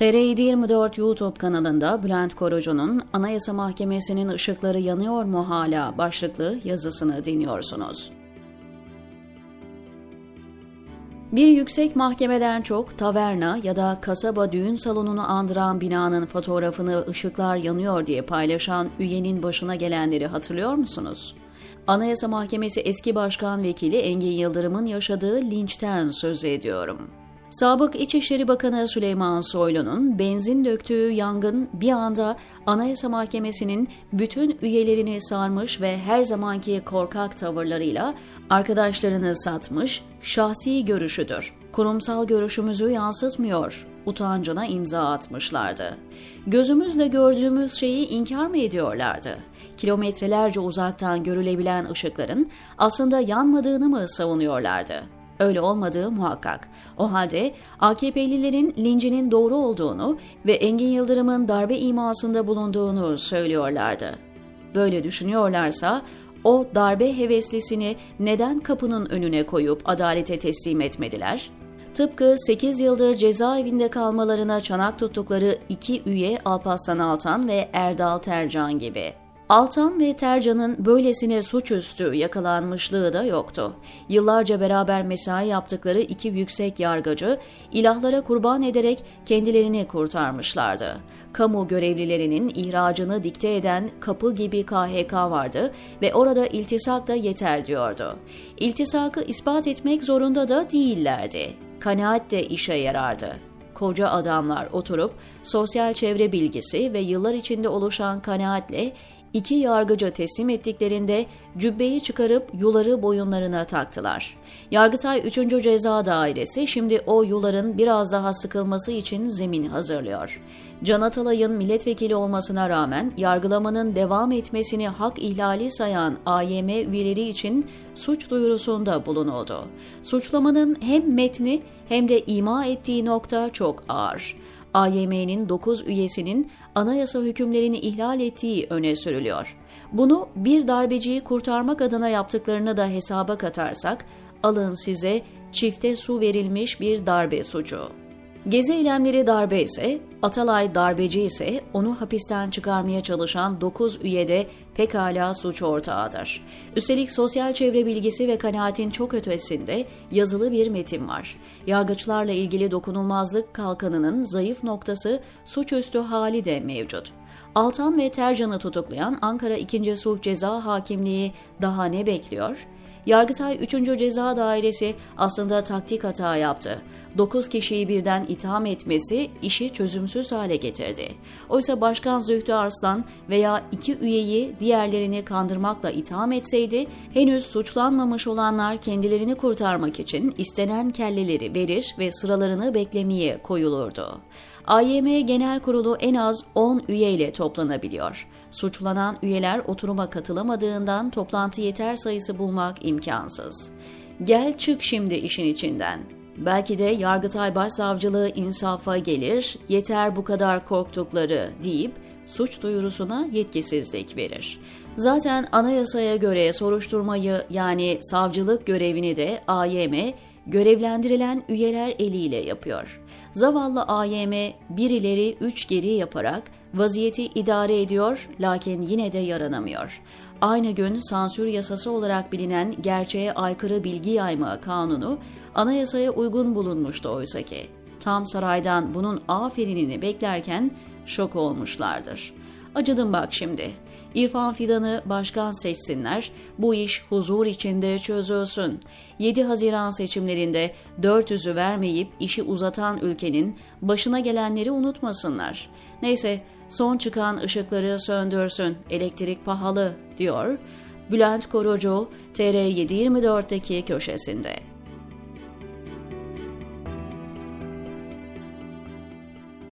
TR724 YouTube kanalında Bülent Korucu'nun Anayasa Mahkemesi'nin ışıkları yanıyor mu hala başlıklı yazısını dinliyorsunuz. Bir yüksek mahkemeden çok taverna ya da kasaba düğün salonunu andıran binanın fotoğrafını ışıklar yanıyor diye paylaşan üyenin başına gelenleri hatırlıyor musunuz? Anayasa Mahkemesi eski başkan vekili Engin Yıldırım'ın yaşadığı linçten söz ediyorum. Sabık İçişleri Bakanı Süleyman Soylu'nun benzin döktüğü yangın bir anda Anayasa Mahkemesi'nin bütün üyelerini sarmış ve her zamanki korkak tavırlarıyla arkadaşlarını satmış, şahsi görüşüdür. Kurumsal görüşümüzü yansıtmıyor, utancına imza atmışlardı. Gözümüzle gördüğümüz şeyi inkar mı ediyorlardı? Kilometrelerce uzaktan görülebilen ışıkların aslında yanmadığını mı savunuyorlardı? Öyle olmadığı muhakkak. O halde AKP'lilerin lincinin doğru olduğunu ve Engin Yıldırım'ın darbe imasında bulunduğunu söylüyorlardı. Böyle düşünüyorlarsa o darbe heveslisini neden kapının önüne koyup adalete teslim etmediler? Tıpkı 8 yıldır cezaevinde kalmalarına çanak tuttukları iki üye Alparslan Altan ve Erdal Tercan gibi. Altan ve Tercan'ın böylesine suçüstü yakalanmışlığı da yoktu. Yıllarca beraber mesai yaptıkları iki yüksek yargıcı ilahlara kurban ederek kendilerini kurtarmışlardı. Kamu görevlilerinin ihracını dikte eden kapı gibi KHK vardı ve orada iltisak da yeter diyordu. İltisakı ispat etmek zorunda da değillerdi. Kanaat de işe yarardı koca adamlar oturup sosyal çevre bilgisi ve yıllar içinde oluşan kanaatle İki yargıca teslim ettiklerinde cübbeyi çıkarıp yuları boyunlarına taktılar. Yargıtay 3. Ceza Dairesi şimdi o yuların biraz daha sıkılması için zemin hazırlıyor. Can Atalay'ın milletvekili olmasına rağmen yargılamanın devam etmesini hak ihlali sayan AYM üyeleri için suç duyurusunda bulunuldu. Suçlamanın hem metni hem de ima ettiği nokta çok ağır. AYM'nin 9 üyesinin anayasa hükümlerini ihlal ettiği öne sürülüyor. Bunu bir darbeciyi kurtarmak adına yaptıklarını da hesaba katarsak, alın size çifte su verilmiş bir darbe suçu. Gezi eylemleri darbe ise, Atalay darbeci ise onu hapisten çıkarmaya çalışan 9 üyede pekala suç ortağıdır. Üstelik sosyal çevre bilgisi ve kanaatin çok ötesinde yazılı bir metin var. Yargıçlarla ilgili dokunulmazlık kalkanının zayıf noktası suçüstü hali de mevcut. Altan ve Tercan'ı tutuklayan Ankara 2. Sulh Ceza Hakimliği daha ne bekliyor? Yargıtay 3. Ceza Dairesi aslında taktik hata yaptı. 9 kişiyi birden itham etmesi işi çözümsüz hale getirdi. Oysa Başkan Zühtü Arslan veya iki üyeyi diğerlerini kandırmakla itham etseydi, henüz suçlanmamış olanlar kendilerini kurtarmak için istenen kelleleri verir ve sıralarını beklemeye koyulurdu. AYM Genel Kurulu en az 10 üyeyle toplanabiliyor. Suçlanan üyeler oturuma katılamadığından toplantı yeter sayısı bulmak imkansız. Gel çık şimdi işin içinden. Belki de Yargıtay Başsavcılığı insafa gelir, yeter bu kadar korktukları deyip suç duyurusuna yetkisizlik verir. Zaten anayasaya göre soruşturmayı yani savcılık görevini de AYM görevlendirilen üyeler eliyle yapıyor. Zavallı AYM bir ileri üç geri yaparak vaziyeti idare ediyor lakin yine de yaranamıyor. Aynı gün sansür yasası olarak bilinen gerçeğe aykırı bilgi yayma kanunu anayasaya uygun bulunmuştu oysaki. Tam saraydan bunun aferinini beklerken şok olmuşlardır. Acıdım bak şimdi. İrfan Fidan'ı başkan seçsinler, bu iş huzur içinde çözülsün. 7 Haziran seçimlerinde 400'ü vermeyip işi uzatan ülkenin başına gelenleri unutmasınlar. Neyse son çıkan ışıkları söndürsün, elektrik pahalı diyor Bülent Korucu TR724'deki köşesinde.